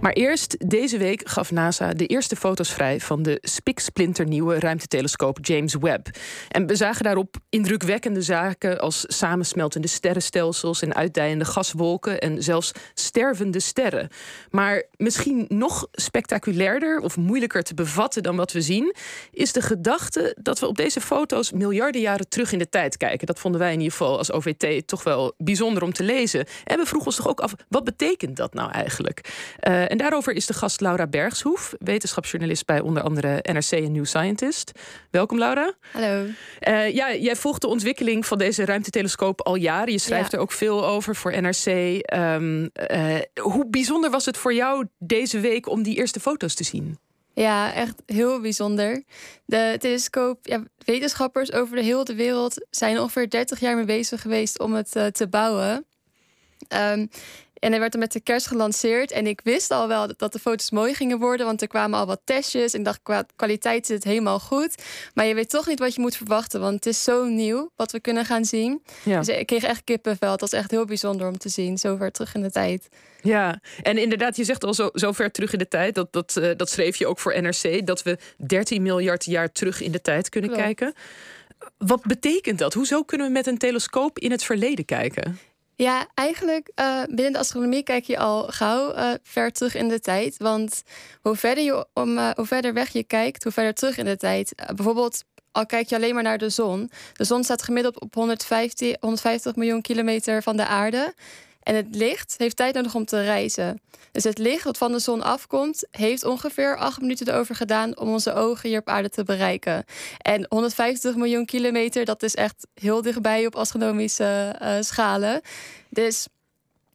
Maar eerst, deze week gaf NASA de eerste foto's vrij van de spiksplinternieuwe ruimtetelescoop James Webb. En we zagen daarop indrukwekkende zaken als samensmeltende sterrenstelsels en uitdijende gaswolken en zelfs stervende sterren. Maar misschien nog spectaculairder of moeilijker te bevatten dan wat we zien, is de gedachte dat we op deze foto's miljarden jaren terug in de tijd kijken. Dat vonden wij in ieder geval als OVT toch wel bijzonder om te lezen. En we vroegen ons toch ook af, wat betekent dat nou eigenlijk? Uh, en daarover is de gast Laura Bergshoef, wetenschapsjournalist bij onder andere NRC en New Scientist. Welkom Laura. Hallo. Uh, ja, jij volgt de ontwikkeling van deze ruimtetelescoop al jaren. Je schrijft er ook veel over voor NRC. Um, ehm, uh, eh, hoe bijzonder was het voor jou deze week om die eerste foto's te zien? Ja, echt heel bijzonder. De telescoop, ja, wetenschappers over de hele wereld zijn ongeveer 30 jaar mee bezig geweest om het uh, te bouwen. Um, en hij werd dan met de kerst gelanceerd. En ik wist al wel dat de foto's mooi gingen worden. Want er kwamen al wat testjes. En ik dacht, qua kwaliteit zit het helemaal goed. Maar je weet toch niet wat je moet verwachten. Want het is zo nieuw wat we kunnen gaan zien. Ja. Dus ik kreeg echt kippenvel. Het was echt heel bijzonder om te zien. Zo ver terug in de tijd. Ja, en inderdaad, je zegt al zo, zo ver terug in de tijd. Dat, dat, uh, dat schreef je ook voor NRC. Dat we 13 miljard jaar terug in de tijd kunnen kijken. Wat betekent dat? Hoezo kunnen we met een telescoop in het verleden kijken? Ja, eigenlijk uh, binnen de astronomie kijk je al gauw uh, ver terug in de tijd. Want hoe verder, je om, uh, hoe verder weg je kijkt, hoe verder terug in de tijd. bijvoorbeeld, al kijk je alleen maar naar de zon. De zon staat gemiddeld op 150, 150 miljoen kilometer van de aarde. En het licht heeft tijd nodig om te reizen. Dus het licht wat van de zon afkomt, heeft ongeveer acht minuten erover gedaan om onze ogen hier op aarde te bereiken. En 150 miljoen kilometer, dat is echt heel dichtbij op astronomische uh, schalen. Dus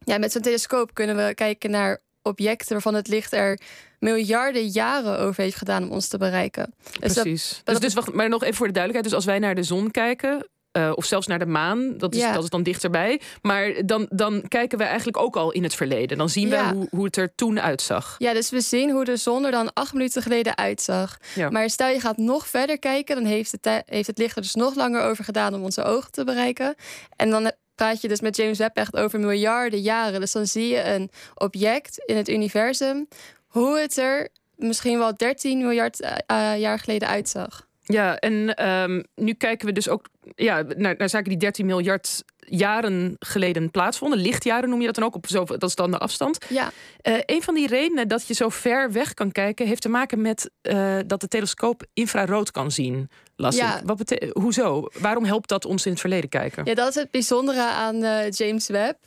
ja, met zo'n telescoop kunnen we kijken naar objecten waarvan het licht er miljarden jaren over heeft gedaan om ons te bereiken. Dus Precies. dus, dus wacht, maar nog even voor de duidelijkheid. Dus als wij naar de zon kijken, uh, of zelfs naar de maan. Dat is, dat is dan dichterbij. Maar dan, dan kijken we eigenlijk ook al in het verleden. Dan zien we hoe, hoe het er toen uitzag. Ja, dus we zien hoe de zon er dan acht minuten geleden uitzag. Maar stel je gaat nog verder kijken, dan heeft het, heeft het licht er dus nog langer over gedaan om onze ogen te bereiken. En dan praat je dus met James Webb echt over miljarden jaren. Dus dan zie je een object in het universum, hoe het er misschien wel 13 miljard uh, jaar geleden uitzag. Ja, en um, nu kijken we dus ook ja, naar, naar zaken die 13 miljard jaren geleden plaatsvonden. Lichtjaren noem je dat dan ook, op zo, dat is dan de afstand. Ja. Uh, een van die redenen dat je zo ver weg kan kijken... heeft te maken met uh, dat de telescoop infrarood kan zien. Las ja. Wat Hoezo? Waarom helpt dat ons in het verleden kijken? Ja, dat is het bijzondere aan uh, James Webb.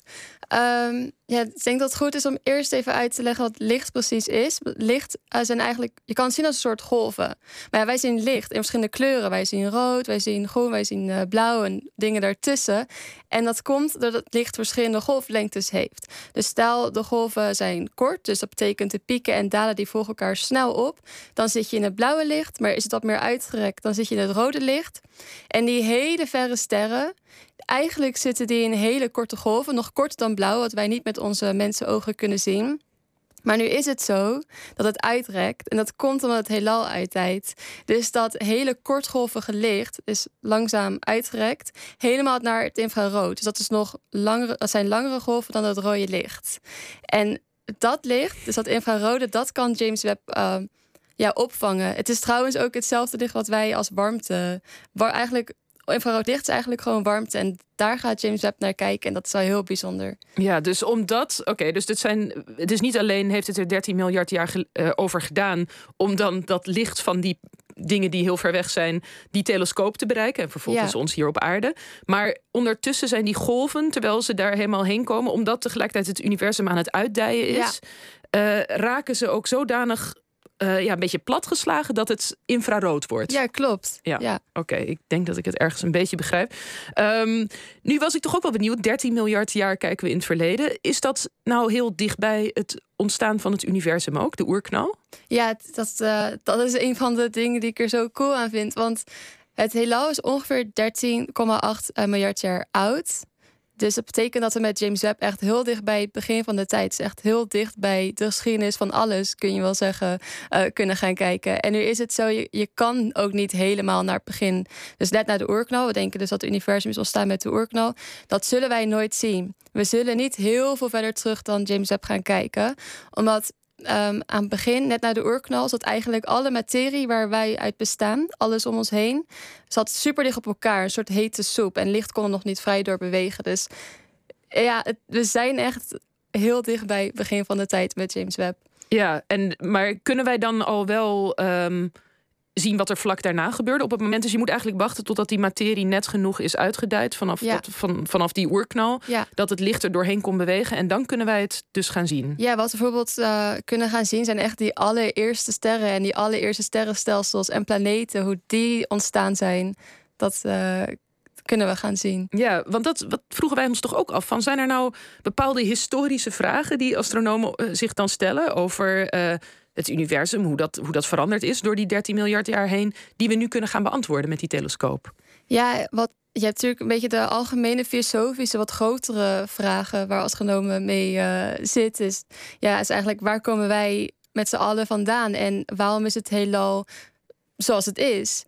Um, ja, ik denk dat het goed is om eerst even uit te leggen wat licht precies is. Licht uh, zijn eigenlijk, je kan het zien als een soort golven. Maar ja, wij zien licht in verschillende kleuren. Wij zien rood, wij zien groen, wij zien uh, blauw en dingen daartussen. En dat komt doordat licht verschillende golflengtes heeft. Dus stel de golven zijn kort, dus dat betekent de pieken en dalen die volgen elkaar snel op. Dan zit je in het blauwe licht, maar is het wat meer uitgerekt, dan zit je het rode licht. En die hele verre sterren, eigenlijk zitten die in hele korte golven, nog korter dan blauw, wat wij niet met onze mensenogen kunnen zien. Maar nu is het zo dat het uitrekt. En dat komt omdat het heelal uittijdt. Dus dat hele kortgolvige licht is langzaam uitgerekt. Helemaal naar het infrarood. Dus dat, is nog langere, dat zijn langere golven dan het rode licht. En dat licht, dus dat infrarode, dat kan James Webb uh, ja, opvangen. Het is trouwens ook hetzelfde licht wat wij als warmte... Waar eigenlijk infrarood licht is eigenlijk gewoon warmte. En daar gaat James Webb naar kijken. En dat is wel heel bijzonder. Ja, dus omdat. Oké, dus dit zijn. Het is niet alleen heeft het er 13 miljard jaar uh, over gedaan. om dan dat licht van die dingen die heel ver weg zijn, die telescoop te bereiken. En vervolgens ons hier op aarde. Maar ondertussen zijn die golven, terwijl ze daar helemaal heen komen, omdat tegelijkertijd het universum aan het uitdijen is, uh, raken ze ook zodanig uh, ja, een beetje platgeslagen dat het infrarood wordt. Ja, klopt. Ja, oké. Ik denk dat ik het ergens een beetje begrijp. Um, nu was ik toch ook wel benieuwd. 13 miljard jaar kijken we in het verleden. Is dat nou heel dichtbij het ontstaan van het universum ook, de oerknal? Ja, dat, uh, dat is een van de dingen die ik er zo cool aan vind. Want het heelal is ongeveer 13,8 eh, miljard jaar oud. Dus dat betekent dat we met James Webb echt heel dicht bij het begin van de tijd, dus echt heel dicht bij de geschiedenis van alles, kun je wel zeggen, uh, kunnen gaan kijken. En nu is het zo, je, je kan ook niet helemaal naar het begin. Dus net naar de oerknal, we denken dus dat het universum is ontstaan met de oerknal. Dat zullen wij nooit zien. We zullen niet heel veel verder terug dan James Webb gaan kijken, omdat ehm, aan het begin, net na de oerknal, zat eigenlijk alle materie waar wij uit bestaan, alles om ons heen, zat super dicht op elkaar. Een soort hete soep. En licht kon er nog niet vrij door bewegen. Dus ja, we zijn echt heel dicht bij het begin van de tijd met James Webb. Ja, en, maar kunnen wij dan al wel ehm, zien wat er vlak daarna gebeurde op het moment? Dus je moet eigenlijk wachten totdat die materie net genoeg is uitgedijd vanaf, dat, van, vanaf die oerknal. Dat het licht er doorheen kon bewegen. En dan kunnen wij het dus gaan zien. Ja, wat we bijvoorbeeld uh, kunnen gaan zien zijn echt die allereerste sterren en die allereerste sterrenstelsels en planeten, hoe die ontstaan zijn. Dat uh, kunnen we gaan zien. Ja, want dat wat vroegen wij ons toch ook af van. Zijn er nou bepaalde historische vragen die astronomen eh, zich dan stellen over uh, het universum, hoe dat, hoe dat veranderd is door die 13 miljard jaar heen, die we nu kunnen gaan beantwoorden met die telescoop? Ja, wat, je hebt natuurlijk een beetje de algemene filosofische, wat grotere vragen waar astronomen mee uh, zitten. Is, ja, is eigenlijk waar komen wij met z'n allen vandaan en waarom is het heelal zoals het is?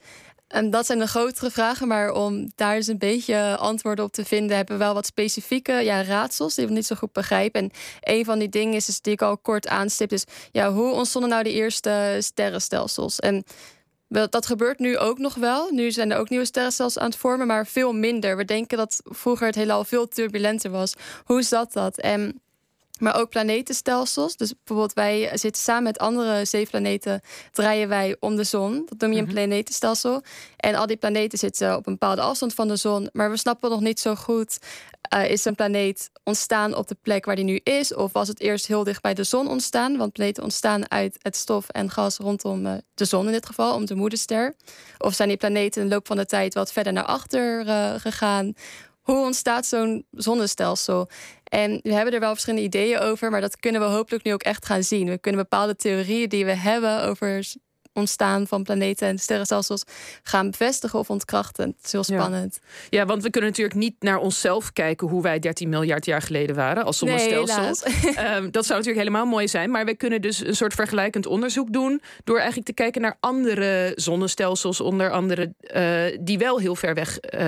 En dat zijn de grotere vragen, maar om daar eens een beetje antwoorden op te vinden, hebben we wel wat specifieke ja, raadsels die we niet zo goed begrijpen. En een van die dingen is, die ik al kort aanstip, is ja, hoe ontstonden nou de eerste sterrenstelsels? En dat gebeurt nu ook nog wel. Nu zijn er ook nieuwe sterrenstelsels aan het vormen, maar veel minder. We denken dat vroeger het heelal veel turbulenter was. Hoe zat dat? En maar ook planetenstelsels. Dus bijvoorbeeld wij zitten samen met andere zeeplaneten, draaien wij om de zon. Dat noem je een mhm. planetenstelsel. En al die planeten zitten op een bepaalde afstand van de zon. Maar we snappen nog niet zo goed, uh, is een planeet ontstaan op de plek waar die nu is? Of was het eerst heel dicht bij de zon ontstaan? Want planeten ontstaan uit het stof en gas rondom uh, de zon in dit geval, om de moederster. Of zijn die planeten in de loop van de tijd wat verder naar achter uh, gegaan? Hoe ontstaat zo'n zonnestelsel? En we hebben er wel verschillende ideeën over, maar dat kunnen we hopelijk nu ook echt gaan zien. We kunnen bepaalde theorieën die we hebben over ontstaan van planeten en sterrenstelsels gaan bevestigen of ontkrachten. Het is heel spannend. Ja. want we kunnen natuurlijk niet naar onszelf kijken hoe wij 13 miljard jaar geleden waren als zonnestelsel. Nee, um, dat zou natuurlijk helemaal mooi zijn. Maar we kunnen dus een soort vergelijkend onderzoek doen door eigenlijk te kijken naar andere zonnestelsels, onder andere uh, die wel heel ver weg uh,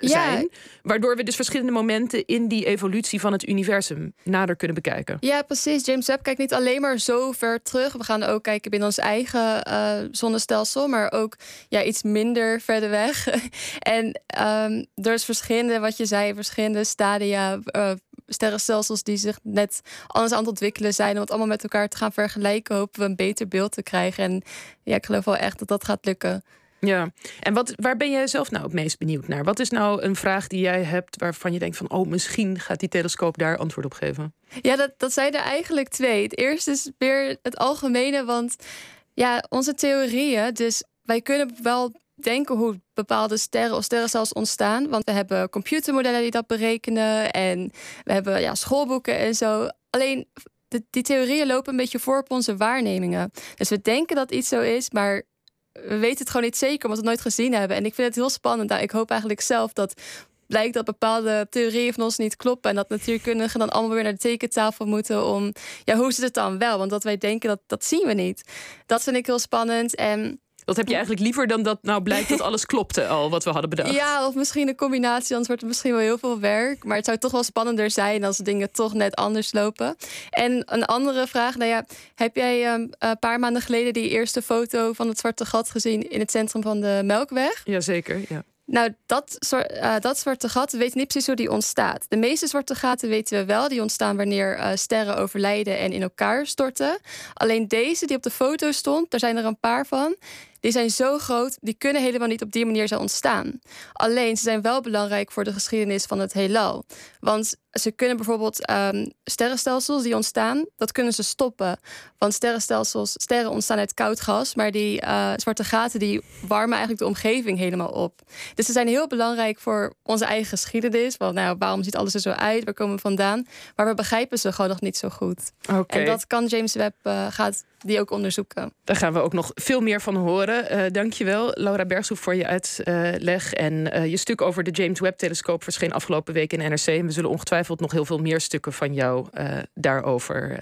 zijn. Ja. Waardoor we dus verschillende momenten in die evolutie van het universum nader kunnen bekijken. Ja, precies. James Webb kijkt niet alleen maar zo ver terug. We gaan ook kijken binnen ons eigen zonnestelsel, maar ook ja, iets minder verder weg. en um, er is verschillende, wat je zei, verschillende stadia, uh, sterrenstelsels die zich net anders aan het ontwikkelen zijn. Om het allemaal met elkaar te gaan vergelijken, hopen we een beter beeld te krijgen. En ja, ik geloof wel echt dat dat gaat lukken. Ja, en wat, waar ben jij zelf nou het meest benieuwd naar? Wat is nou een vraag die jij hebt waarvan je denkt van... oh, misschien gaat die telescoop daar antwoord op geven? Ja, dat, dat zijn er eigenlijk twee. Het eerste is weer het algemene, want ja, onze theorieën. Dus wij kunnen wel denken hoe bepaalde sterren of sterrenstelsels ontstaan. Want we hebben computermodellen die dat berekenen. En we hebben ja, schoolboeken en zo. Alleen die theorieën lopen een beetje voor op onze waarnemingen. Dus we denken dat iets zo is, maar we weten het gewoon niet zeker omdat we het nooit gezien hebben. En ik vind het heel spannend. Nou, ik hoop eigenlijk zelf dat blijkt dat bepaalde theorieën van ons niet kloppen. En dat natuurkundigen dan allemaal weer naar de tekentafel moeten om. Ja, hoe zit het dan wel? Want dat wij denken dat dat zien we niet. Dat vind ik heel spannend. En. Dat heb je eigenlijk liever dan dat nou blijkt dat alles klopte al wat we hadden bedacht. Ja, of misschien een combinatie, anders wordt het misschien wel heel veel werk. Maar het zou toch wel spannender zijn als dingen toch net anders lopen. En een andere vraag, nou ja, heb jij ehm, een paar maanden geleden die eerste foto van het zwarte gat gezien in het centrum van de Melkweg? Jazeker, ja. Nou, dat, uh, dat zwarte gat, we weten niet precies hoe die ontstaat. De meeste zwarte gaten weten we wel. Die ontstaan wanneer uh, sterren overlijden en in elkaar storten. Alleen deze die op de foto stond, daar zijn er een paar van die zijn zo groot, die kunnen helemaal niet op die manier zo ontstaan. Alleen ze zijn wel belangrijk voor de geschiedenis van het heelal. Want ze kunnen bijvoorbeeld um, sterrenstelsels die ontstaan, dat kunnen ze stoppen. Want sterrenstelsels, sterren ontstaan uit koud gas, maar die uh, zwarte gaten die warmen eigenlijk de omgeving helemaal op. Dus ze zijn heel belangrijk voor onze eigen geschiedenis. Want nou, waarom ziet alles er zo uit? Waar komen we vandaan? Maar we begrijpen ze gewoon nog niet zo goed. Okay. En dat kan James Webb uh, gaat die ook onderzoeken. Daar gaan we ook nog veel meer van horen. Uh, dankjewel, Laura Bergshoef, voor je uitleg. En uh, je stuk over de James Webb-telescoop verscheen afgelopen week in NRC. En we zullen ongetwijfeld nog heel veel meer stukken van jou uh, daarover